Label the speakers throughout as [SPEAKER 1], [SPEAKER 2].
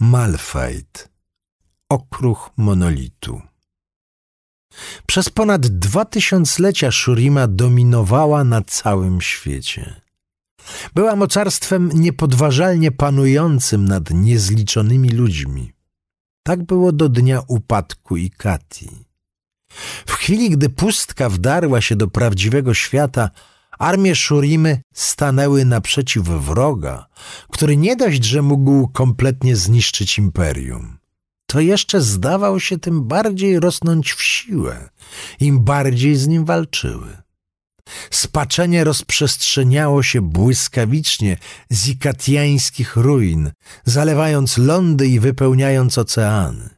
[SPEAKER 1] Malfajt, okruch monolitu. Przez ponad dwa tysiąclecia Shurima dominowała na całym świecie. Była mocarstwem niepodważalnie panującym nad niezliczonymi ludźmi. Tak było do dnia upadku Ikati. W chwili, gdy pustka wdarła się do prawdziwego świata, armie Szurimy stanęły naprzeciw wroga, który nie dość, że mógł kompletnie zniszczyć imperium, to jeszcze zdawał się tym bardziej rosnąć w siłę, im bardziej z nim walczyły. Spaczenie rozprzestrzeniało się błyskawicznie z ikatiańskich ruin, zalewając lądy i wypełniając oceany.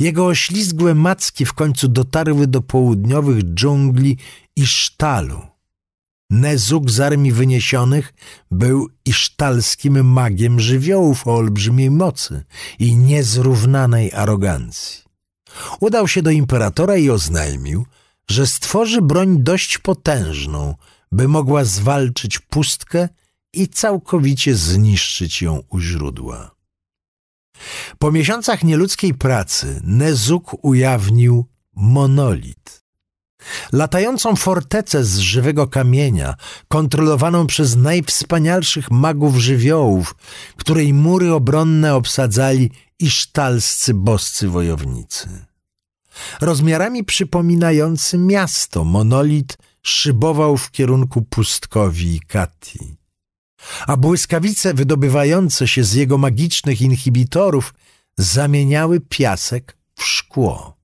[SPEAKER 1] Jego oślizgłe macki w końcu dotarły do południowych dżungli i sztalu. Nezuk z armii wyniesionych był isztalskim magiem żywiołów o olbrzymiej mocy i niezrównanej arogancji. Udał się do imperatora i oznajmił, że stworzy broń dość potężną, by mogła zwalczyć pustkę i całkowicie zniszczyć ją u źródła. Po miesiącach nieludzkiej pracy Nezuk ujawnił monolit. Latającą fortecę z żywego kamienia, kontrolowaną przez najwspanialszych magów żywiołów, której mury obronne obsadzali isztalscy boscy wojownicy. Rozmiarami przypominający miasto, monolit szybował w kierunku pustkowi i Kati. A błyskawice wydobywające się z jego magicznych inhibitorów zamieniały piasek w szkło.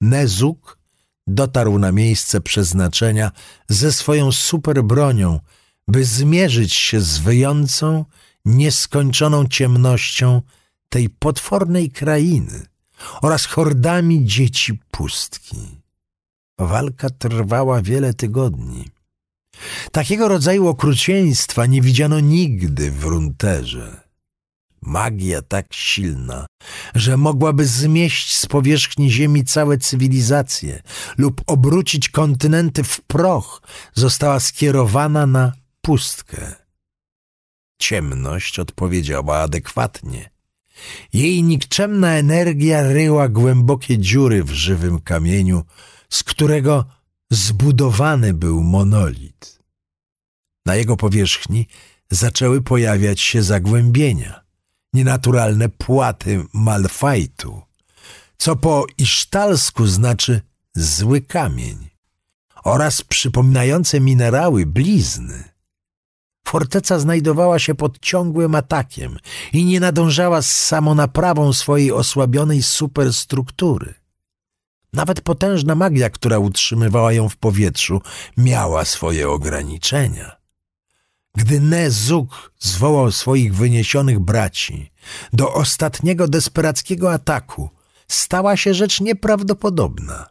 [SPEAKER 1] Nezuk dotarł na miejsce przeznaczenia ze swoją superbronią, by zmierzyć się z wyjącą, nieskończoną ciemnością tej potwornej krainy oraz hordami dzieci pustki. Walka trwała wiele tygodni. Takiego rodzaju okrucieństwa nie widziano nigdy w Runterze. Magia tak silna, że mogłaby zmieść z powierzchni ziemi całe cywilizacje lub obrócić kontynenty w proch, została skierowana na pustkę. Ciemność odpowiedziała adekwatnie. Jej nikczemna energia ryła głębokie dziury w żywym kamieniu, z którego zbudowany był monolit. Na jego powierzchni zaczęły pojawiać się zagłębienia nienaturalne płaty malfajtu, co po isztalsku znaczy zły kamień, oraz przypominające minerały blizny. Forteca znajdowała się pod ciągłym atakiem i nie nadążała z samonaprawą swojej osłabionej superstruktury. Nawet potężna magia, która utrzymywała ją w powietrzu, miała swoje ograniczenia. Gdy Nezuk zwołał swoich wyniesionych braci do ostatniego desperackiego ataku, stała się rzecz nieprawdopodobna.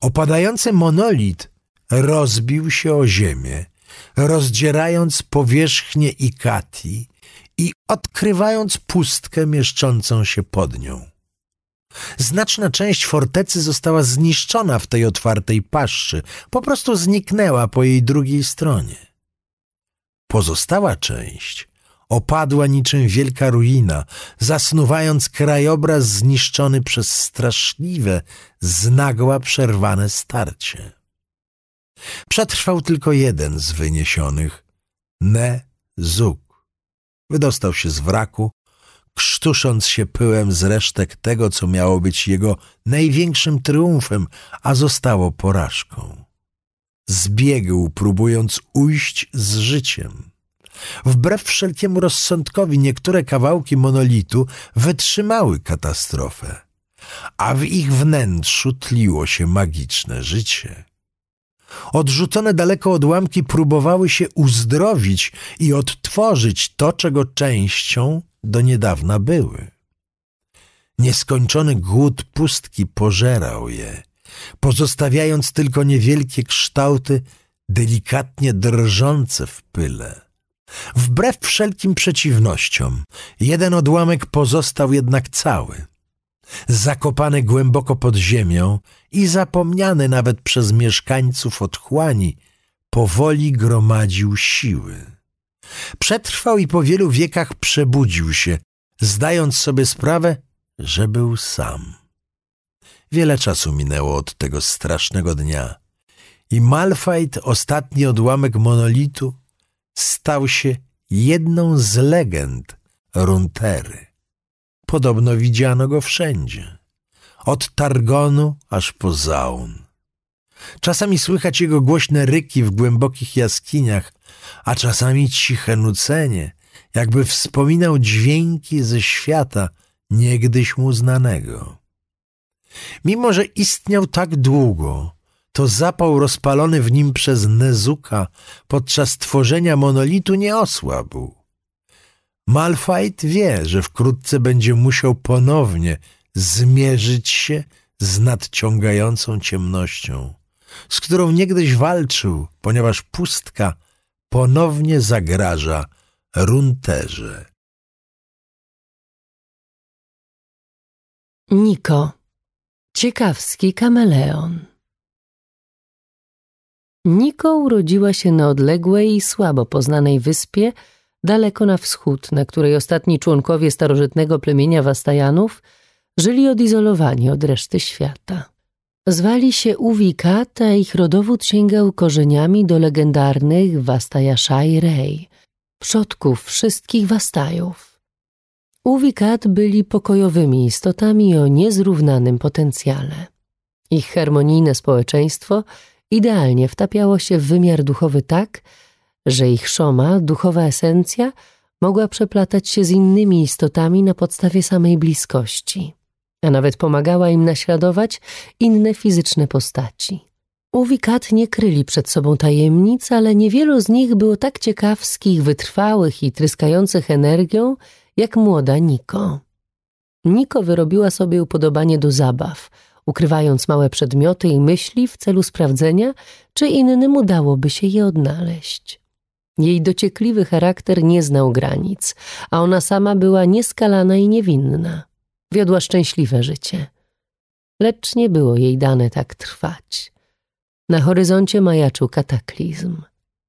[SPEAKER 1] Opadający monolit rozbił się o ziemię, rozdzierając powierzchnię Ikati i odkrywając pustkę mieszczącą się pod nią. Znaczna część fortecy została zniszczona w tej otwartej paszczy, po prostu zniknęła po jej drugiej stronie. Pozostała część opadła niczym wielka ruina, zasnuwając krajobraz zniszczony przez straszliwe, znagła przerwane starcie. Przetrwał tylko jeden z wyniesionych, Ne Zuk. Wydostał się z wraku, krztusząc się pyłem z resztek tego, co miało być jego największym triumfem, a zostało porażką zbiegł, próbując ujść z życiem. Wbrew wszelkiemu rozsądkowi niektóre kawałki monolitu wytrzymały katastrofę, a w ich wnętrzu tliło się magiczne życie. Odrzucone daleko odłamki próbowały się uzdrowić i odtworzyć to, czego częścią do niedawna były. Nieskończony głód pustki pożerał je pozostawiając tylko niewielkie kształty delikatnie drżące w pyle. Wbrew wszelkim przeciwnościom, jeden odłamek pozostał jednak cały. Zakopany głęboko pod ziemią i zapomniany nawet przez mieszkańców otchłani, powoli gromadził siły. Przetrwał i po wielu wiekach przebudził się, zdając sobie sprawę, że był sam. Wiele czasu minęło od tego strasznego dnia i Malfajt, ostatni odłamek monolitu, stał się jedną z legend Runtery. Podobno widziano go wszędzie, od Targonu aż po Zaun. Czasami słychać jego głośne ryki w głębokich jaskiniach, a czasami ciche nucenie, jakby wspominał dźwięki ze świata niegdyś mu znanego. Mimo, że istniał tak długo, to zapał rozpalony w nim przez Nezuka podczas tworzenia monolitu nie osłabł. Malfight wie, że wkrótce będzie musiał ponownie zmierzyć się z nadciągającą ciemnością, z którą niegdyś walczył, ponieważ pustka ponownie zagraża Runterze.
[SPEAKER 2] Niko, ciekawski kameleon. Niko urodziła się na odległej i słabo poznanej wyspie, daleko na wschód, na której ostatni członkowie starożytnego plemienia Wastajanów żyli odizolowani od reszty świata. Zwali się Uwikat, a ich rodowód sięgał korzeniami do legendarnych Wastajaszaj Rej, przodków wszystkich Wastajów. Uwikat byli pokojowymi istotami o niezrównanym potencjale. Ich harmonijne społeczeństwo idealnie wtapiało się w wymiar duchowy tak, że ich szoma, duchowa esencja, mogła przeplatać się z innymi istotami na podstawie samej bliskości, a nawet pomagała im naśladować inne fizyczne postaci. Uwikat nie kryli przed sobą tajemnic, ale niewielu z nich było tak ciekawskich, wytrwałych i tryskających energią, jak młoda Niko. Niko wyrobiła sobie upodobanie do zabaw – ukrywając małe przedmioty i myśli w celu sprawdzenia, czy innym udałoby się je odnaleźć. Jej dociekliwy charakter nie znał granic, a ona sama była nieskalana i niewinna. Wiodła szczęśliwe życie. Lecz nie było jej dane tak trwać. Na horyzoncie majaczył kataklizm.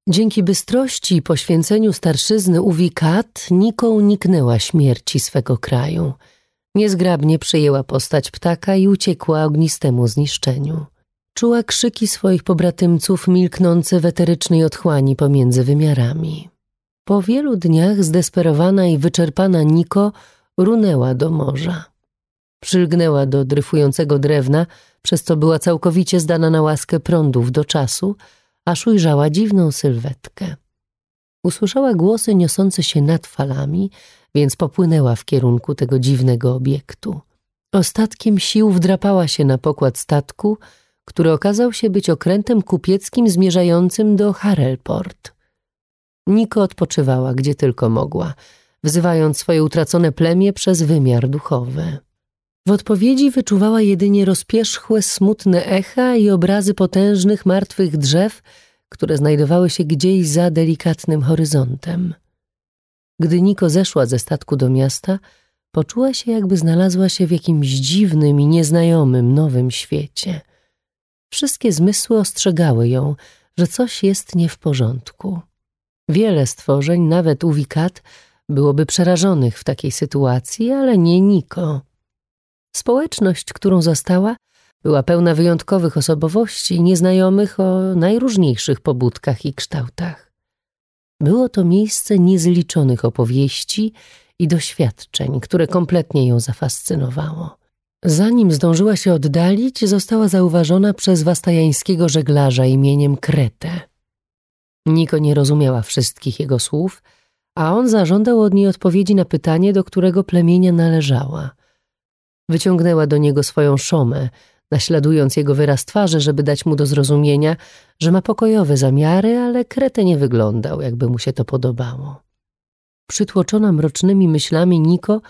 [SPEAKER 2] Dzięki bystrości i poświęceniu starszyzny Uwikat Niko uniknęła śmierci swego kraju – Niezgrabnie przyjęła postać ptaka i uciekła ognistemu zniszczeniu. Czuła krzyki swoich pobratymców milknące w eterycznej otchłani pomiędzy wymiarami. Po wielu dniach zdesperowana i wyczerpana Niko runęła do morza. Przylgnęła do dryfującego drewna, przez co była całkowicie zdana na łaskę prądów do czasu, aż ujrzała dziwną sylwetkę. Usłyszała głosy niosące się nad falami, więc popłynęła w kierunku tego dziwnego obiektu. Ostatkiem sił wdrapała się na pokład statku, który okazał się być okrętem kupieckim zmierzającym do Harelport. Niko odpoczywała, gdzie tylko mogła, wzywając swoje utracone plemię przez wymiar duchowy. W odpowiedzi wyczuwała jedynie rozpierzchłe, smutne echa i obrazy potężnych, martwych drzew, które znajdowały się gdzieś za delikatnym horyzontem. Gdy Niko zeszła ze statku do miasta, poczuła się, jakby znalazła się w jakimś dziwnym i nieznajomym nowym świecie. Wszystkie zmysły ostrzegały ją, że coś jest nie w porządku. Wiele stworzeń, nawet uwikat, byłoby przerażonych w takiej sytuacji, ale nie Niko. Społeczność, którą zastała, była pełna wyjątkowych osobowości nieznajomych o najróżniejszych pobudkach i kształtach. Było to miejsce niezliczonych opowieści i doświadczeń, które kompletnie ją zafascynowało. Zanim zdążyła się oddalić, została zauważona przez wastajańskiego żeglarza imieniem Kretę. Niko nie rozumiała wszystkich jego słów, a on zażądał od niej odpowiedzi na pytanie, do którego plemienia należała. Wyciągnęła do niego swoją szomę, naśladując jego wyraz twarzy, żeby dać mu do zrozumienia, że ma pokojowe zamiary, ale Kretę nie wyglądał, jakby mu się to podobało. Przytłoczona mrocznymi myślami Niko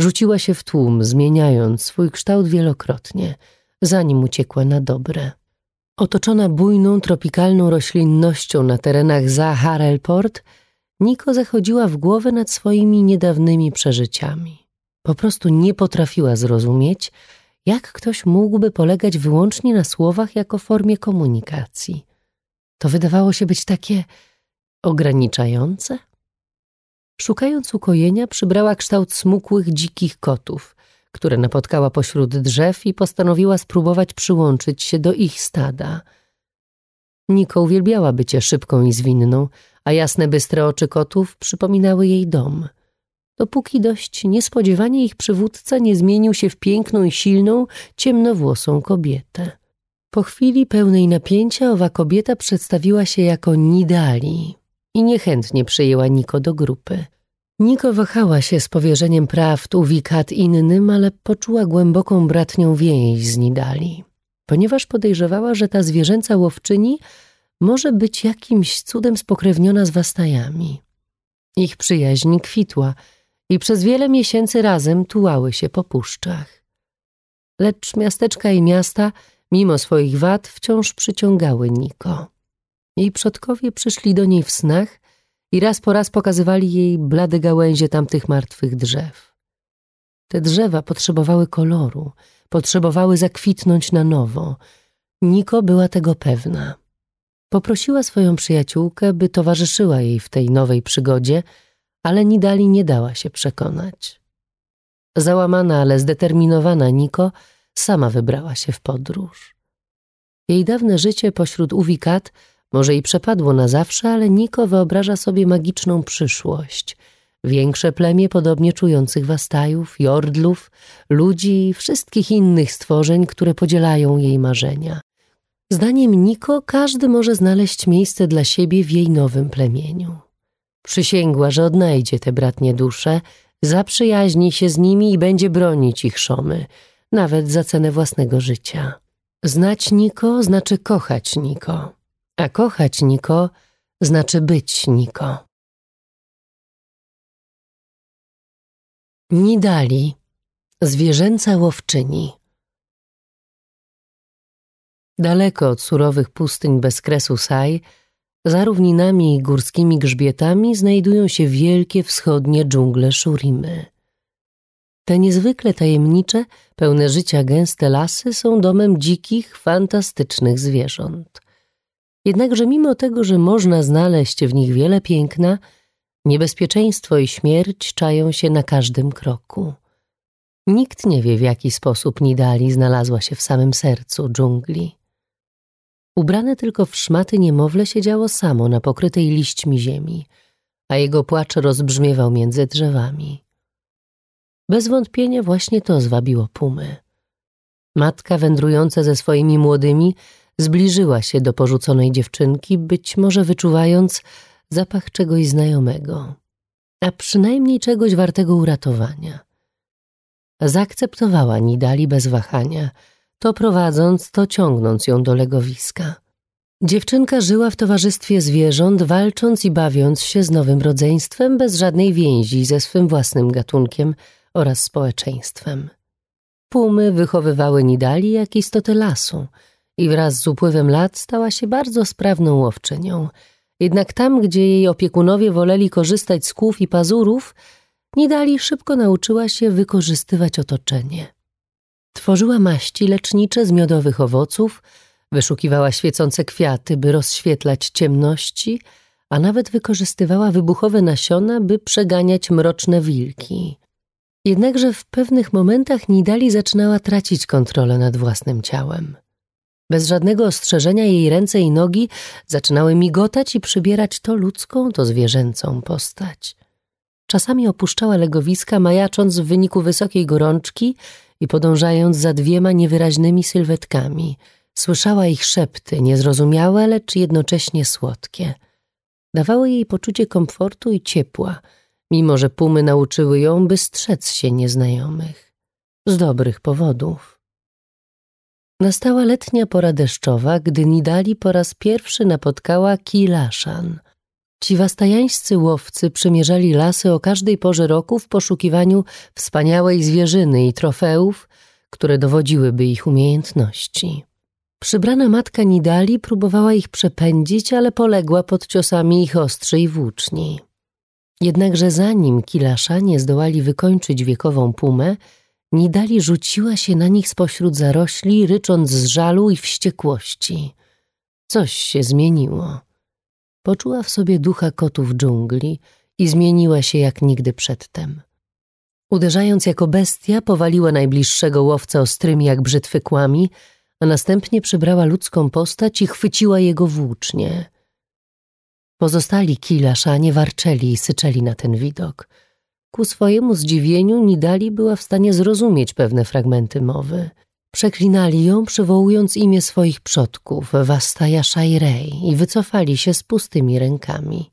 [SPEAKER 2] rzuciła się w tłum, zmieniając swój kształt wielokrotnie, zanim uciekła na dobre. Otoczona bujną, tropikalną roślinnością na terenach za Harelport, Niko zachodziła w głowę nad swoimi niedawnymi przeżyciami. Po prostu nie potrafiła zrozumieć, jak ktoś mógłby polegać wyłącznie na słowach jako formie komunikacji? To wydawało się być takie ograniczające. Szukając ukojenia, przybrała kształt smukłych, dzikich kotów, które napotkała pośród drzew i postanowiła spróbować przyłączyć się do ich stada. Niko uwielbiała bycie szybką i zwinną, a jasne, bystre oczy kotów przypominały jej dom. Dopóki dość niespodziewanie ich przywódca nie zmienił się w piękną i silną, ciemnowłosą kobietę. Po chwili pełnej napięcia owa kobieta przedstawiła się jako Nidali i niechętnie przyjęła Niko do grupy. Niko wahała się z powierzeniem praw Uwikat innym, ale poczuła głęboką bratnią więź z Nidali, ponieważ podejrzewała, że ta zwierzęca łowczyni może być jakimś cudem spokrewniona z Wastajami. Ich przyjaźń kwitła i przez wiele miesięcy razem tułały się po puszczach. Lecz miasteczka i miasta, mimo swoich wad, wciąż przyciągały Niko. Jej przodkowie przyszli do niej w snach i raz po raz pokazywali jej blade gałęzie tamtych martwych drzew. Te drzewa potrzebowały koloru, potrzebowały zakwitnąć na nowo. Niko była tego pewna. Poprosiła swoją przyjaciółkę, by towarzyszyła jej w tej nowej przygodzie, ale Nidali nie dała się przekonać. Załamana, ale zdeterminowana Niko sama wybrała się w podróż. Jej dawne życie pośród uwikat może i przepadło na zawsze, ale Niko wyobraża sobie magiczną przyszłość. Większe plemię podobnie czujących wastajów, jordlów, ludzi i wszystkich innych stworzeń, które podzielają jej marzenia. Zdaniem Niko każdy może znaleźć miejsce dla siebie w jej nowym plemieniu. Przysięgła, że odnajdzie te bratnie dusze, zaprzyjaźni się z nimi i będzie bronić ich szomy, nawet za cenę własnego życia. Znać Niko znaczy kochać Niko, a kochać Niko znaczy być Niko. Nidali, zwierzęca łowczyni. Daleko od surowych pustyń bez kresu Saj, za równinami i górskimi grzbietami znajdują się wielkie wschodnie dżungle Szurimy. Te niezwykle tajemnicze, pełne życia gęste lasy są domem dzikich, fantastycznych zwierząt. Jednakże mimo tego, że można znaleźć w nich wiele piękna, niebezpieczeństwo i śmierć czają się na każdym kroku. Nikt nie wie, w jaki sposób Nidali znalazła się w samym sercu dżungli. Ubrane tylko w szmaty niemowlę siedziało samo na pokrytej liśćmi ziemi, a jego płacz rozbrzmiewał między drzewami. Bez wątpienia właśnie to zwabiło pumy. Matka wędrująca ze swoimi młodymi zbliżyła się do porzuconej dziewczynki, być może wyczuwając zapach czegoś znajomego, a przynajmniej czegoś wartego uratowania. Zaakceptowała Nidali bez wahania – to prowadząc, to ciągnąc ją do legowiska. Dziewczynka żyła w towarzystwie zwierząt, walcząc i bawiąc się z nowym rodzeństwem bez żadnej więzi ze swym własnym gatunkiem oraz społeczeństwem. Pumy wychowywały Nidali jak istoty lasu i wraz z upływem lat stała się bardzo sprawną łowczynią. Jednak tam, gdzie jej opiekunowie woleli korzystać z kłów i pazurów, Nidali szybko nauczyła się wykorzystywać otoczenie. Tworzyła maści lecznicze z miodowych owoców, wyszukiwała świecące kwiaty, by rozświetlać ciemności, a nawet wykorzystywała wybuchowe nasiona, by przeganiać mroczne wilki. Jednakże w pewnych momentach Nidali zaczynała tracić kontrolę nad własnym ciałem. Bez żadnego ostrzeżenia jej ręce i nogi zaczynały migotać i przybierać to ludzką, to zwierzęcą postać. Czasami opuszczała legowiska, majacząc w wyniku wysokiej gorączki i podążając za dwiema niewyraźnymi sylwetkami, słyszała ich szepty, niezrozumiałe, lecz jednocześnie słodkie. Dawały jej poczucie komfortu i ciepła, mimo że pumy nauczyły ją, by strzec się nieznajomych. Z dobrych powodów. Nastała letnia pora deszczowa, gdy Nidali po raz pierwszy napotkała Kilaszan – Ci wastajańscy łowcy przemierzali lasy o każdej porze roku w poszukiwaniu wspaniałej zwierzyny i trofeów, które dowodziłyby ich umiejętności. Przybrana matka Nidali próbowała ich przepędzić, ale poległa pod ciosami ich ostrzy i włóczni. Jednakże zanim kilasza nie zdołali wykończyć wiekową pumę, Nidali rzuciła się na nich spośród zarośli, rycząc z żalu i wściekłości. Coś się zmieniło. Poczuła w sobie ducha kotów dżungli i zmieniła się jak nigdy przedtem. Uderzając jako bestia, powaliła najbliższego łowcę ostrymi jak brzytwy kłami, a następnie przybrała ludzką postać i chwyciła jego włócznie. Pozostali kilaszanie warczeli i syczeli na ten widok. Ku swojemu zdziwieniu Nidali była w stanie zrozumieć pewne fragmenty mowy. Przeklinali ją, przywołując imię swoich przodków, Wastaja Shairej, i wycofali się z pustymi rękami.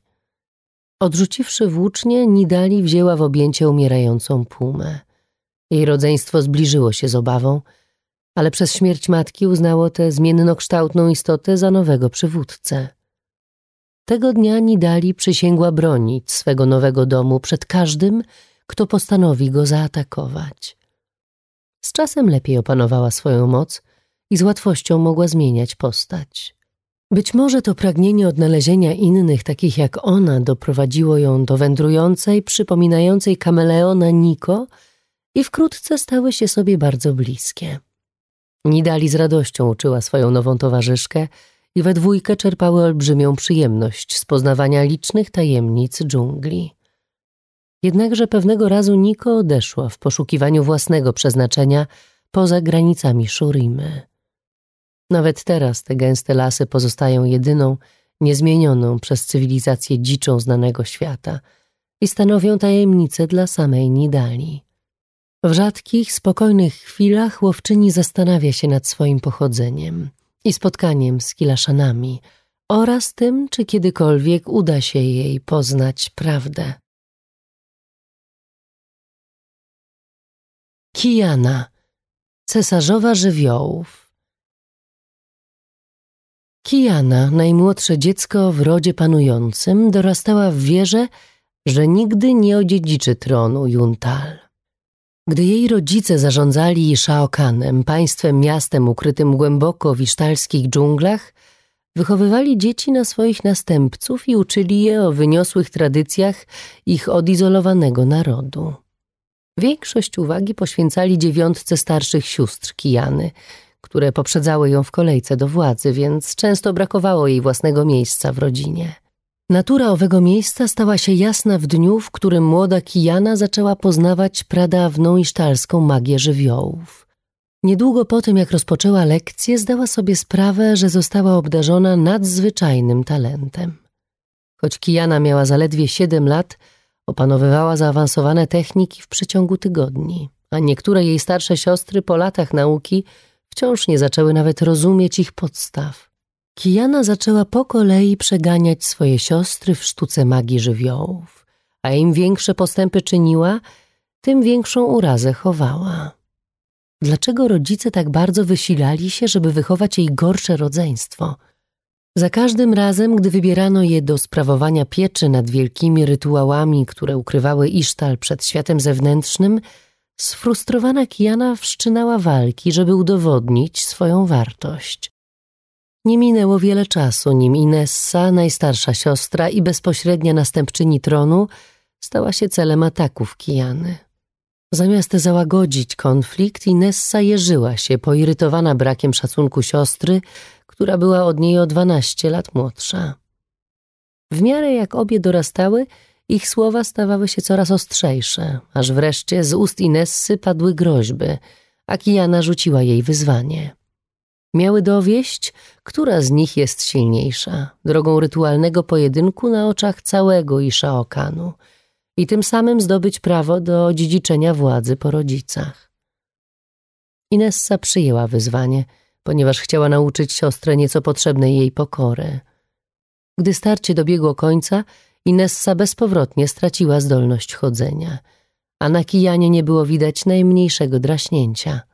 [SPEAKER 2] Odrzuciwszy włócznie, Nidali wzięła w objęcie umierającą pumę. Jej rodzeństwo zbliżyło się z obawą, ale przez śmierć matki uznało tę zmiennokształtną istotę za nowego przywódcę. Tego dnia Nidali przysięgła bronić swego nowego domu przed każdym, kto postanowi go zaatakować. Z czasem lepiej opanowała swoją moc i z łatwością mogła zmieniać postać. Być może to pragnienie odnalezienia innych, takich jak ona, doprowadziło ją do wędrującej, przypominającej kameleona Niko i wkrótce stały się sobie bardzo bliskie. Nidali z radością uczyła swoją nową towarzyszkę i we dwójkę czerpały olbrzymią przyjemność z poznawania licznych tajemnic dżungli. Jednakże pewnego razu Niko odeszła w poszukiwaniu własnego przeznaczenia poza granicami Szurimy. Nawet teraz te gęste lasy pozostają jedyną, niezmienioną przez cywilizację dziczą znanego świata i stanowią tajemnicę dla samej Nidali. W rzadkich, spokojnych chwilach łowczyni zastanawia się nad swoim pochodzeniem i spotkaniem z kilaszanami oraz tym, czy kiedykolwiek uda się jej poznać prawdę. Kijana, cesarzowa żywiołów. Kijana, najmłodsze dziecko w rodzie panującym, dorastała w wierze, że nigdy nie odziedziczy tronu Juntal. Gdy jej rodzice zarządzali Shaokanem, państwem miastem ukrytym głęboko w isztalskich dżunglach, wychowywali dzieci na swoich następców i uczyli je o wyniosłych tradycjach ich odizolowanego narodu. Większość uwagi poświęcali dziewiątce starszych sióstr Kijany, które poprzedzały ją w kolejce do władzy, więc często brakowało jej własnego miejsca w rodzinie. Natura owego miejsca stała się jasna w dniu, w którym młoda Kijana zaczęła poznawać pradawną isztalską magię żywiołów. Niedługo po tym, jak rozpoczęła lekcję, zdała sobie sprawę, że została obdarzona nadzwyczajnym talentem. Choć Kijana miała zaledwie siedem lat, opanowywała zaawansowane techniki w przeciągu tygodni, a niektóre jej starsze siostry po latach nauki wciąż nie zaczęły nawet rozumieć ich podstaw. Kijana zaczęła po kolei przeganiać swoje siostry w sztuce magii żywiołów, a im większe postępy czyniła, tym większą urazę chowała. Dlaczego rodzice tak bardzo wysilali się, żeby wychować jej gorsze rodzeństwo? Za każdym razem, gdy wybierano je do sprawowania pieczy nad wielkimi rytuałami, które ukrywały Isztal przed światem zewnętrznym, sfrustrowana Kijana wszczynała walki, żeby udowodnić swoją wartość. Nie minęło wiele czasu, nim Inessa, najstarsza siostra i bezpośrednia następczyni tronu, stała się celem ataków Kijany. Zamiast załagodzić konflikt, Inessa jeżyła się, poirytowana brakiem szacunku siostry, która była od niej o dwanaście lat młodsza. W miarę jak obie dorastały, ich słowa stawały się coraz ostrzejsze, aż wreszcie z ust Inessy padły groźby, a Kijana rzuciła jej wyzwanie. Miały dowieść, która z nich jest silniejsza, drogą rytualnego pojedynku na oczach całego Ishaokanu i tym samym zdobyć prawo do dziedziczenia władzy po rodzicach. Inessa przyjęła wyzwanie, ponieważ chciała nauczyć siostrę nieco potrzebnej jej pokory. Gdy starcie dobiegło końca, Inessa bezpowrotnie straciła zdolność chodzenia, a na kijanie nie było widać najmniejszego draśnięcia –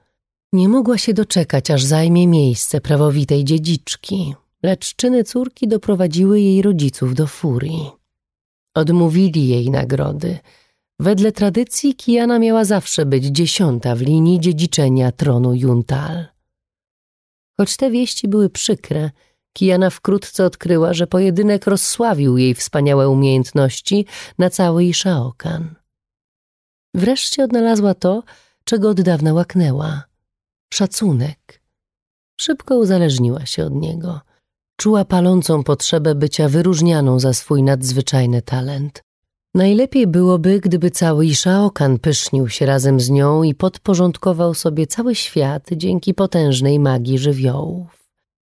[SPEAKER 2] nie mogła się doczekać, aż zajmie miejsce prawowitej dziedziczki, lecz czyny córki doprowadziły jej rodziców do furii. Odmówili jej nagrody. Wedle tradycji Kiana miała zawsze być dziesiąta w linii dziedziczenia tronu Juntal. Choć te wieści były przykre, Kiana wkrótce odkryła, że pojedynek rozsławił jej wspaniałe umiejętności na cały Ishaokan. Wreszcie odnalazła to, czego od dawna łaknęła – szacunek. Szybko uzależniła się od niego. Czuła palącą potrzebę bycia wyróżnianą za swój nadzwyczajny talent. Najlepiej byłoby, gdyby cały Iszaokan pysznił się razem z nią i podporządkował sobie cały świat dzięki potężnej magii żywiołów.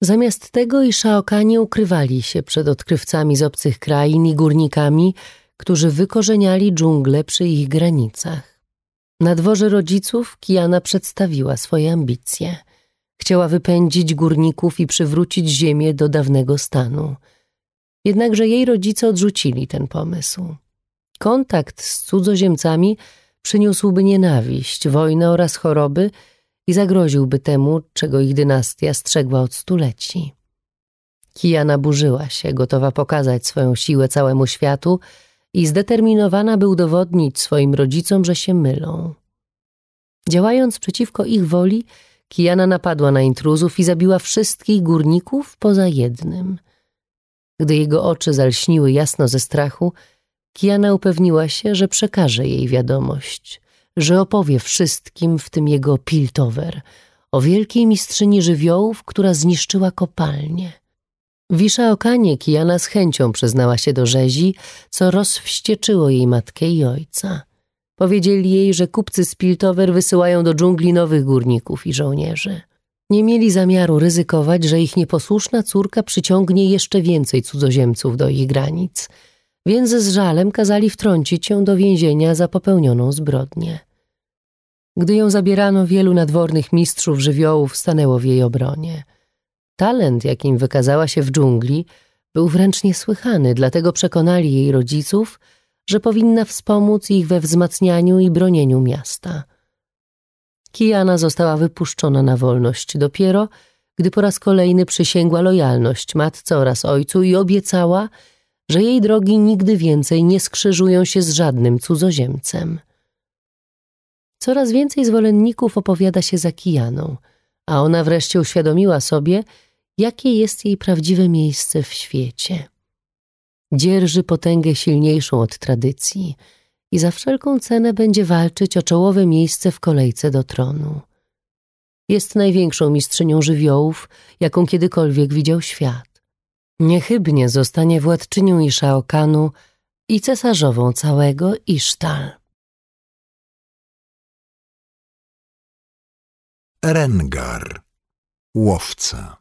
[SPEAKER 2] Zamiast tego Iszaokanie ukrywali się przed odkrywcami z obcych krain i górnikami, którzy wykorzeniali dżunglę przy ich granicach. Na dworze rodziców Kiana przedstawiła swoje ambicje. Chciała wypędzić górników i przywrócić ziemię do dawnego stanu. Jednakże jej rodzice odrzucili ten pomysł. Kontakt z cudzoziemcami przyniósłby nienawiść, wojnę oraz choroby i zagroziłby temu, czego ich dynastia strzegła od stuleci. Kijana burzyła się, gotowa pokazać swoją siłę całemu światu i zdeterminowana, by udowodnić swoim rodzicom, że się mylą. Działając przeciwko ich woli, Kijana napadła na intruzów i zabiła wszystkich górników poza jednym. Gdy jego oczy zalśniły jasno ze strachu, Kiana upewniła się, że przekaże jej wiadomość, że opowie wszystkim, w tym jego Piltover, o wielkiej mistrzyni żywiołów, która zniszczyła kopalnię. Wisza okanie Kiana z chęcią przyznała się do rzezi, co rozwścieczyło jej matkę i ojca. Powiedzieli jej, że kupcy z Piltover wysyłają do dżungli nowych górników i żołnierzy. Nie mieli zamiaru ryzykować, że ich nieposłuszna córka przyciągnie jeszcze więcej cudzoziemców do ich granic – więc z żalem kazali wtrącić ją do więzienia za popełnioną zbrodnię. Gdy ją zabierano, wielu nadwornych mistrzów żywiołów stanęło w jej obronie. Talent, jakim wykazała się w dżungli, był wręcz niesłychany, dlatego przekonali jej rodziców, że powinna wspomóc ich we wzmacnianiu i bronieniu miasta. Kijana została wypuszczona na wolność dopiero, gdy po raz kolejny przysięgła lojalność matce oraz ojcu i obiecała, że jej drogi nigdy więcej nie skrzyżują się z żadnym cudzoziemcem. Coraz więcej zwolenników opowiada się za Kijaną, a ona wreszcie uświadomiła sobie, jakie jest jej prawdziwe miejsce w świecie. Dzierży potęgę silniejszą od tradycji i za wszelką cenę będzie walczyć o czołowe miejsce w kolejce do tronu. Jest największą mistrzynią żywiołów, jaką kiedykolwiek widział świat. Niechybnie zostanie władczynią Iszaokanu i cesarzową całego Isztal.
[SPEAKER 1] Rengar, łowca.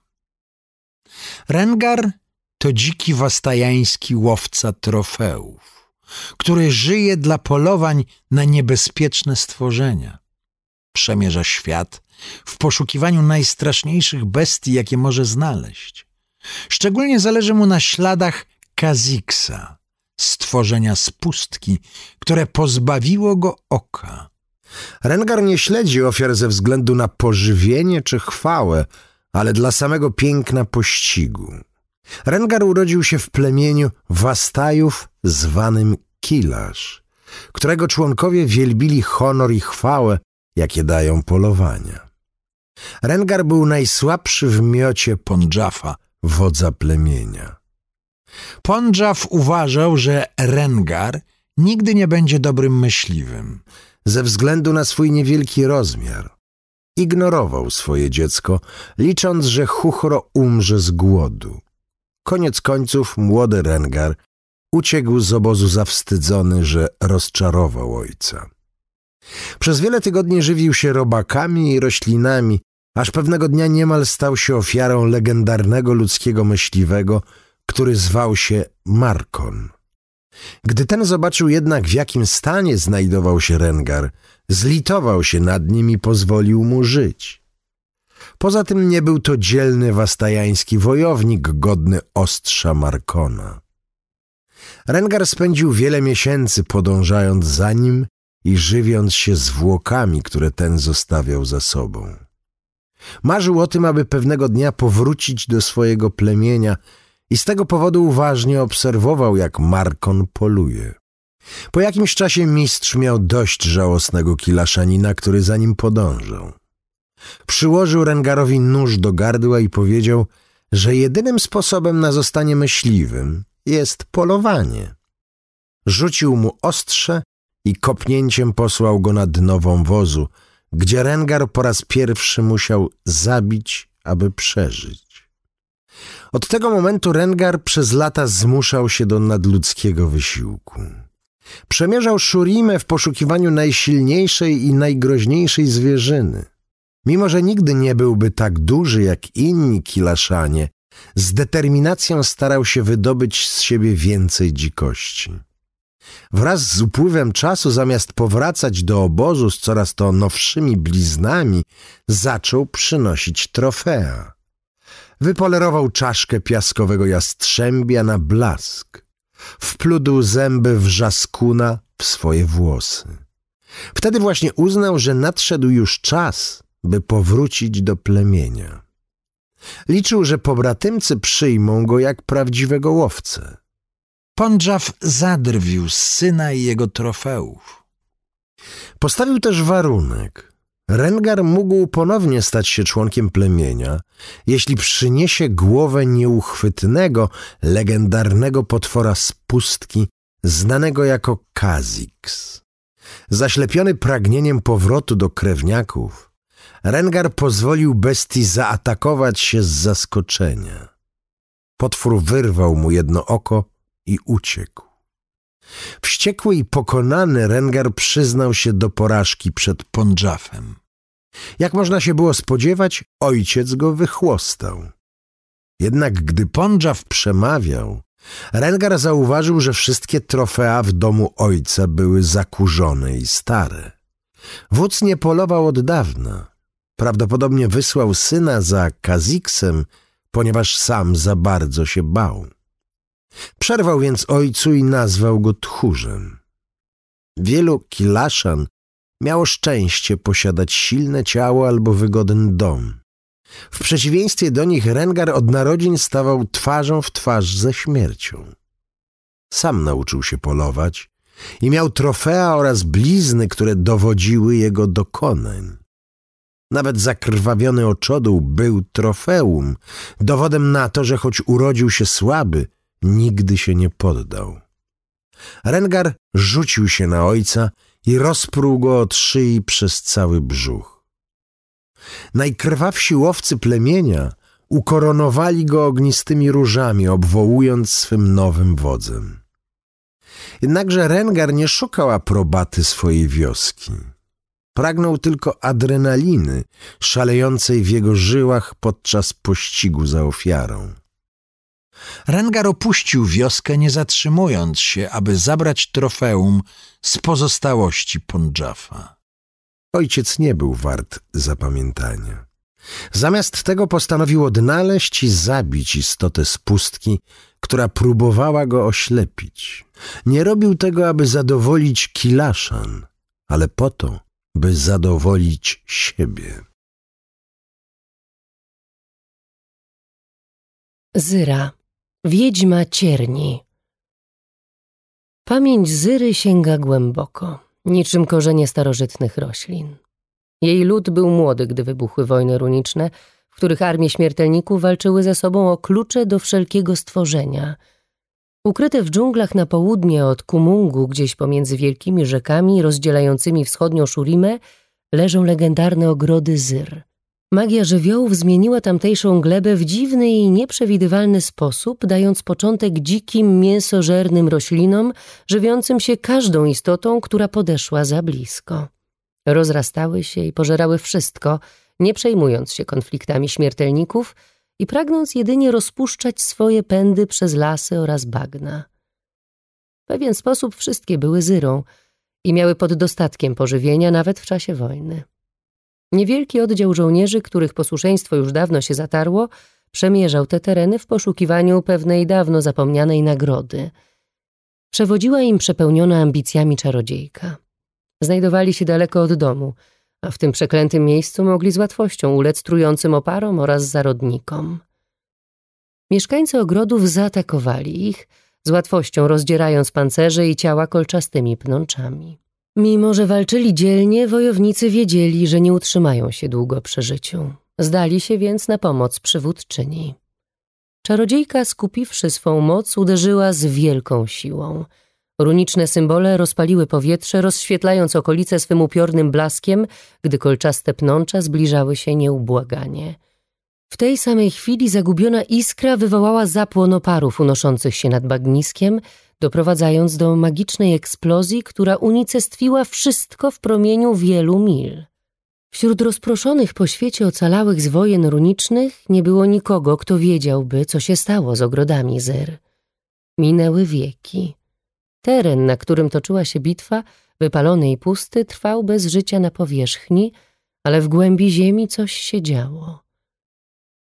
[SPEAKER 1] Rengar to dziki wastajański łowca trofeów, który żyje dla polowań na niebezpieczne stworzenia. Przemierza świat w poszukiwaniu najstraszniejszych bestii, jakie może znaleźć. Szczególnie zależy mu na śladach Kaziksa, stworzenia z pustki, które pozbawiło go oka. Rengar nie śledzi ofiar ze względu na pożywienie czy chwałę, ale dla samego piękna pościgu. Rengar urodził się w plemieniu Wastajów zwanym Kilasz, którego członkowie wielbili honor i chwałę, jakie dają polowania. Rengar był najsłabszy w miocie Pondżafa, wodza plemienia. Pondżaw uważał, że Rengar nigdy nie będzie dobrym myśliwym, ze względu na swój niewielki rozmiar. Ignorował swoje dziecko, licząc, że Chuchro umrze z głodu. Koniec końców młody Rengar uciekł z obozu zawstydzony, że rozczarował ojca. Przez wiele tygodni żywił się robakami i roślinami, aż pewnego dnia niemal stał się ofiarą legendarnego ludzkiego myśliwego, który zwał się Markon. Gdy ten zobaczył jednak, w jakim stanie znajdował się Rengar, zlitował się nad nim i pozwolił mu żyć. Poza tym nie był to dzielny wastajański wojownik godny ostrza Markona. Rengar spędził wiele miesięcy podążając za nim i żywiąc się zwłokami, które ten zostawiał za sobą. Marzył o tym, aby pewnego dnia powrócić do swojego plemienia i z tego powodu uważnie obserwował, jak Markon poluje. Po jakimś czasie mistrz miał dość żałosnego kilaszanina, który za nim podążał. Przyłożył Rengarowi nóż do gardła i powiedział, że jedynym sposobem na zostanie myśliwym jest polowanie. Rzucił mu ostrze i kopnięciem posłał go na dno wąwozu, gdzie Rengar po raz pierwszy musiał zabić, aby przeżyć. Od tego momentu Rengar przez lata zmuszał się do nadludzkiego wysiłku. Przemierzał Szurimę w poszukiwaniu najsilniejszej i najgroźniejszej zwierzyny. Mimo, że nigdy nie byłby tak duży jak inni kilaszanie, z determinacją starał się wydobyć z siebie więcej dzikości. Wraz z upływem czasu, zamiast powracać do obozu z coraz to nowszymi bliznami, zaczął przynosić trofea. Wypolerował czaszkę piaskowego jastrzębia na blask. Wpludł zęby wrzaskuna w swoje włosy. Wtedy właśnie uznał, że nadszedł już czas, by powrócić do plemienia. Liczył, że pobratymcy przyjmą go jak prawdziwego łowcę.
[SPEAKER 3] Pondżaw zadrwił z syna i jego trofeów.
[SPEAKER 1] Postawił też warunek. Rengar mógł ponownie stać się członkiem plemienia, jeśli przyniesie głowę nieuchwytnego, legendarnego potwora z pustki, znanego jako Kazix. Zaślepiony pragnieniem powrotu do krewniaków, Rengar pozwolił bestii zaatakować się z zaskoczenia. Potwór wyrwał mu jedno oko i uciekł. Wściekły i pokonany Rengar przyznał się do porażki przed Pondżafem. Jak można się było spodziewać, ojciec go wychłostał. Jednak gdy Pondżaf przemawiał, Rengar zauważył, że wszystkie trofea w domu ojca były zakurzone i stare. Wódz nie polował od dawna. Prawdopodobnie wysłał syna za Kaziksem, ponieważ sam za bardzo się bał. Przerwał więc ojcu i nazwał go tchórzem. Wielu kilaszan miało szczęście posiadać silne ciało albo wygodny dom. W przeciwieństwie do nich Rengar od narodzin stawał twarzą w twarz ze śmiercią. Sam nauczył się polować i miał trofea oraz blizny, które dowodziły jego dokonań. Nawet zakrwawiony oczodół był trofeum, dowodem na to, że choć urodził się słaby, nigdy się nie poddał. Rengar rzucił się na ojca i rozpruł go od szyi przez cały brzuch. Najkrwawsi łowcy plemienia ukoronowali go ognistymi różami, obwołując swym nowym wodzem. Jednakże Rengar nie szukał aprobaty swojej wioski. Pragnął tylko adrenaliny szalejącej w jego żyłach podczas pościgu za ofiarą.
[SPEAKER 3] Rengar opuścił wioskę, nie zatrzymując się, aby zabrać trofeum z pozostałości Pondżafa.
[SPEAKER 1] Ojciec nie był wart zapamiętania. Zamiast tego postanowił odnaleźć i zabić istotę z pustki, która próbowała go oślepić. Nie robił tego, aby zadowolić Kilaszan, ale po to, by zadowolić siebie.
[SPEAKER 2] Zyra Wiedźma cierni. Pamięć Zyry sięga głęboko, niczym korzenie starożytnych roślin. Jej lud był młody, gdy wybuchły wojny runiczne, w których armie śmiertelników walczyły ze sobą o klucze do wszelkiego stworzenia. Ukryte w dżunglach na południe od Kumungu, gdzieś pomiędzy wielkimi rzekami rozdzielającymi wschodnią Szurimę, leżą legendarne ogrody Zyr – Magia żywiołów zmieniła tamtejszą glebę w dziwny i nieprzewidywalny sposób, dając początek dzikim, mięsożernym roślinom, żywiącym się każdą istotą, która podeszła za blisko. Rozrastały się i pożerały wszystko, nie przejmując się konfliktami śmiertelników i pragnąc jedynie rozpuszczać swoje pędy przez lasy oraz bagna. W pewien sposób wszystkie były zyrą i miały pod dostatkiem pożywienia nawet w czasie wojny. Niewielki oddział żołnierzy, których posłuszeństwo już dawno się zatarło, przemierzał te tereny w poszukiwaniu pewnej dawno zapomnianej nagrody. Przewodziła im przepełniona ambicjami czarodziejka. Znajdowali się daleko od domu, a w tym przeklętym miejscu mogli z łatwością ulec trującym oparom oraz zarodnikom. Mieszkańcy ogrodów zaatakowali ich, z łatwością rozdzierając pancerze i ciała kolczastymi pnączami. Mimo, że walczyli dzielnie, wojownicy wiedzieli, że nie utrzymają się długo przy życiu. Zdali się więc na pomoc przywódczyni. Czarodziejka, skupiwszy swą moc, uderzyła z wielką siłą. Runiczne symbole rozpaliły powietrze, rozświetlając okolice swym upiornym blaskiem, gdy kolczaste pnącza zbliżały się nieubłaganie. W tej samej chwili zagubiona iskra wywołała zapłon oparów unoszących się nad bagniskiem, doprowadzając do magicznej eksplozji, która unicestwiła wszystko w promieniu wielu mil. Wśród rozproszonych po świecie ocalałych z wojen runicznych nie było nikogo, kto wiedziałby, co się stało z ogrodami Zer. Minęły wieki. Teren, na którym toczyła się bitwa, wypalony i pusty, trwał bez życia na powierzchni, ale w głębi ziemi coś się działo.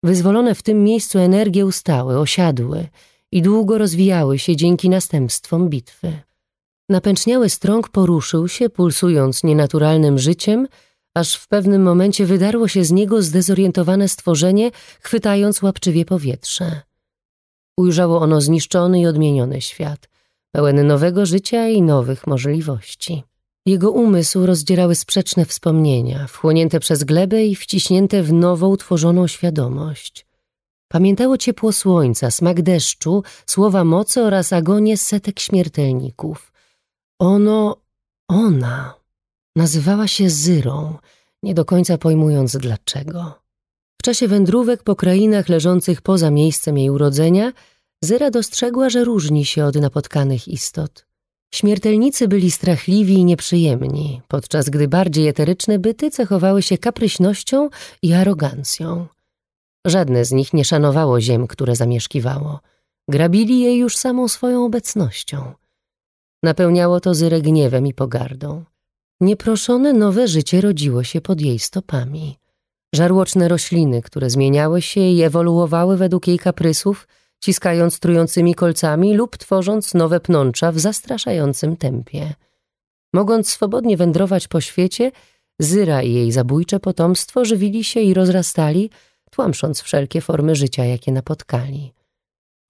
[SPEAKER 2] Wyzwolone w tym miejscu energie ustały, osiadły i długo rozwijały się dzięki następstwom bitwy. Napęczniały strąg poruszył się, pulsując nienaturalnym życiem, aż w pewnym momencie wydarło się z niego zdezorientowane stworzenie, chwytając łapczywie powietrze. Ujrzało ono zniszczony i odmieniony świat, pełen nowego życia i nowych możliwości. Jego umysł rozdzierały sprzeczne wspomnienia, wchłonięte przez glebę i wciśnięte w nowo utworzoną świadomość. Pamiętało ciepło słońca, smak deszczu, słowa mocy oraz agonię setek śmiertelników. Ono, ona, nazywała się Zyrą, nie do końca pojmując dlaczego. W czasie wędrówek po krainach leżących poza miejscem jej urodzenia, Zyra dostrzegła, że różni się od napotkanych istot. Śmiertelnicy byli strachliwi i nieprzyjemni, podczas gdy bardziej eteryczne byty cechowały się kapryśnością i arogancją. Żadne z nich nie szanowało ziem, które zamieszkiwało. Grabili je już samą swoją obecnością. Napełniało to Zyrę gniewem i pogardą. Nieproszone nowe życie rodziło się pod jej stopami. Żarłoczne rośliny, które zmieniały się i ewoluowały według jej kaprysów – ciskając trującymi kolcami lub tworząc nowe pnącza w zastraszającym tempie. Mogąc swobodnie wędrować po świecie, Zyra i jej zabójcze potomstwo żywili się i rozrastali, tłamsząc wszelkie formy życia, jakie napotkali.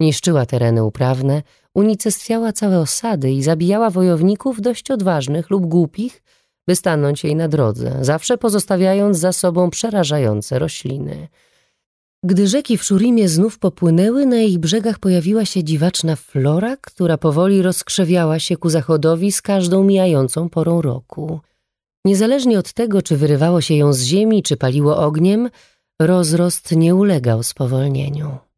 [SPEAKER 2] Niszczyła tereny uprawne, unicestwiała całe osady i zabijała wojowników dość odważnych lub głupich, by stanąć jej na drodze, zawsze pozostawiając za sobą przerażające rośliny – gdy rzeki w Szurimie znów popłynęły, na ich brzegach pojawiła się dziwaczna flora, która powoli rozkrzewiała się ku zachodowi z każdą mijającą porą roku. Niezależnie od tego, czy wyrywało się ją z ziemi, czy paliło ogniem, rozrost nie ulegał spowolnieniu.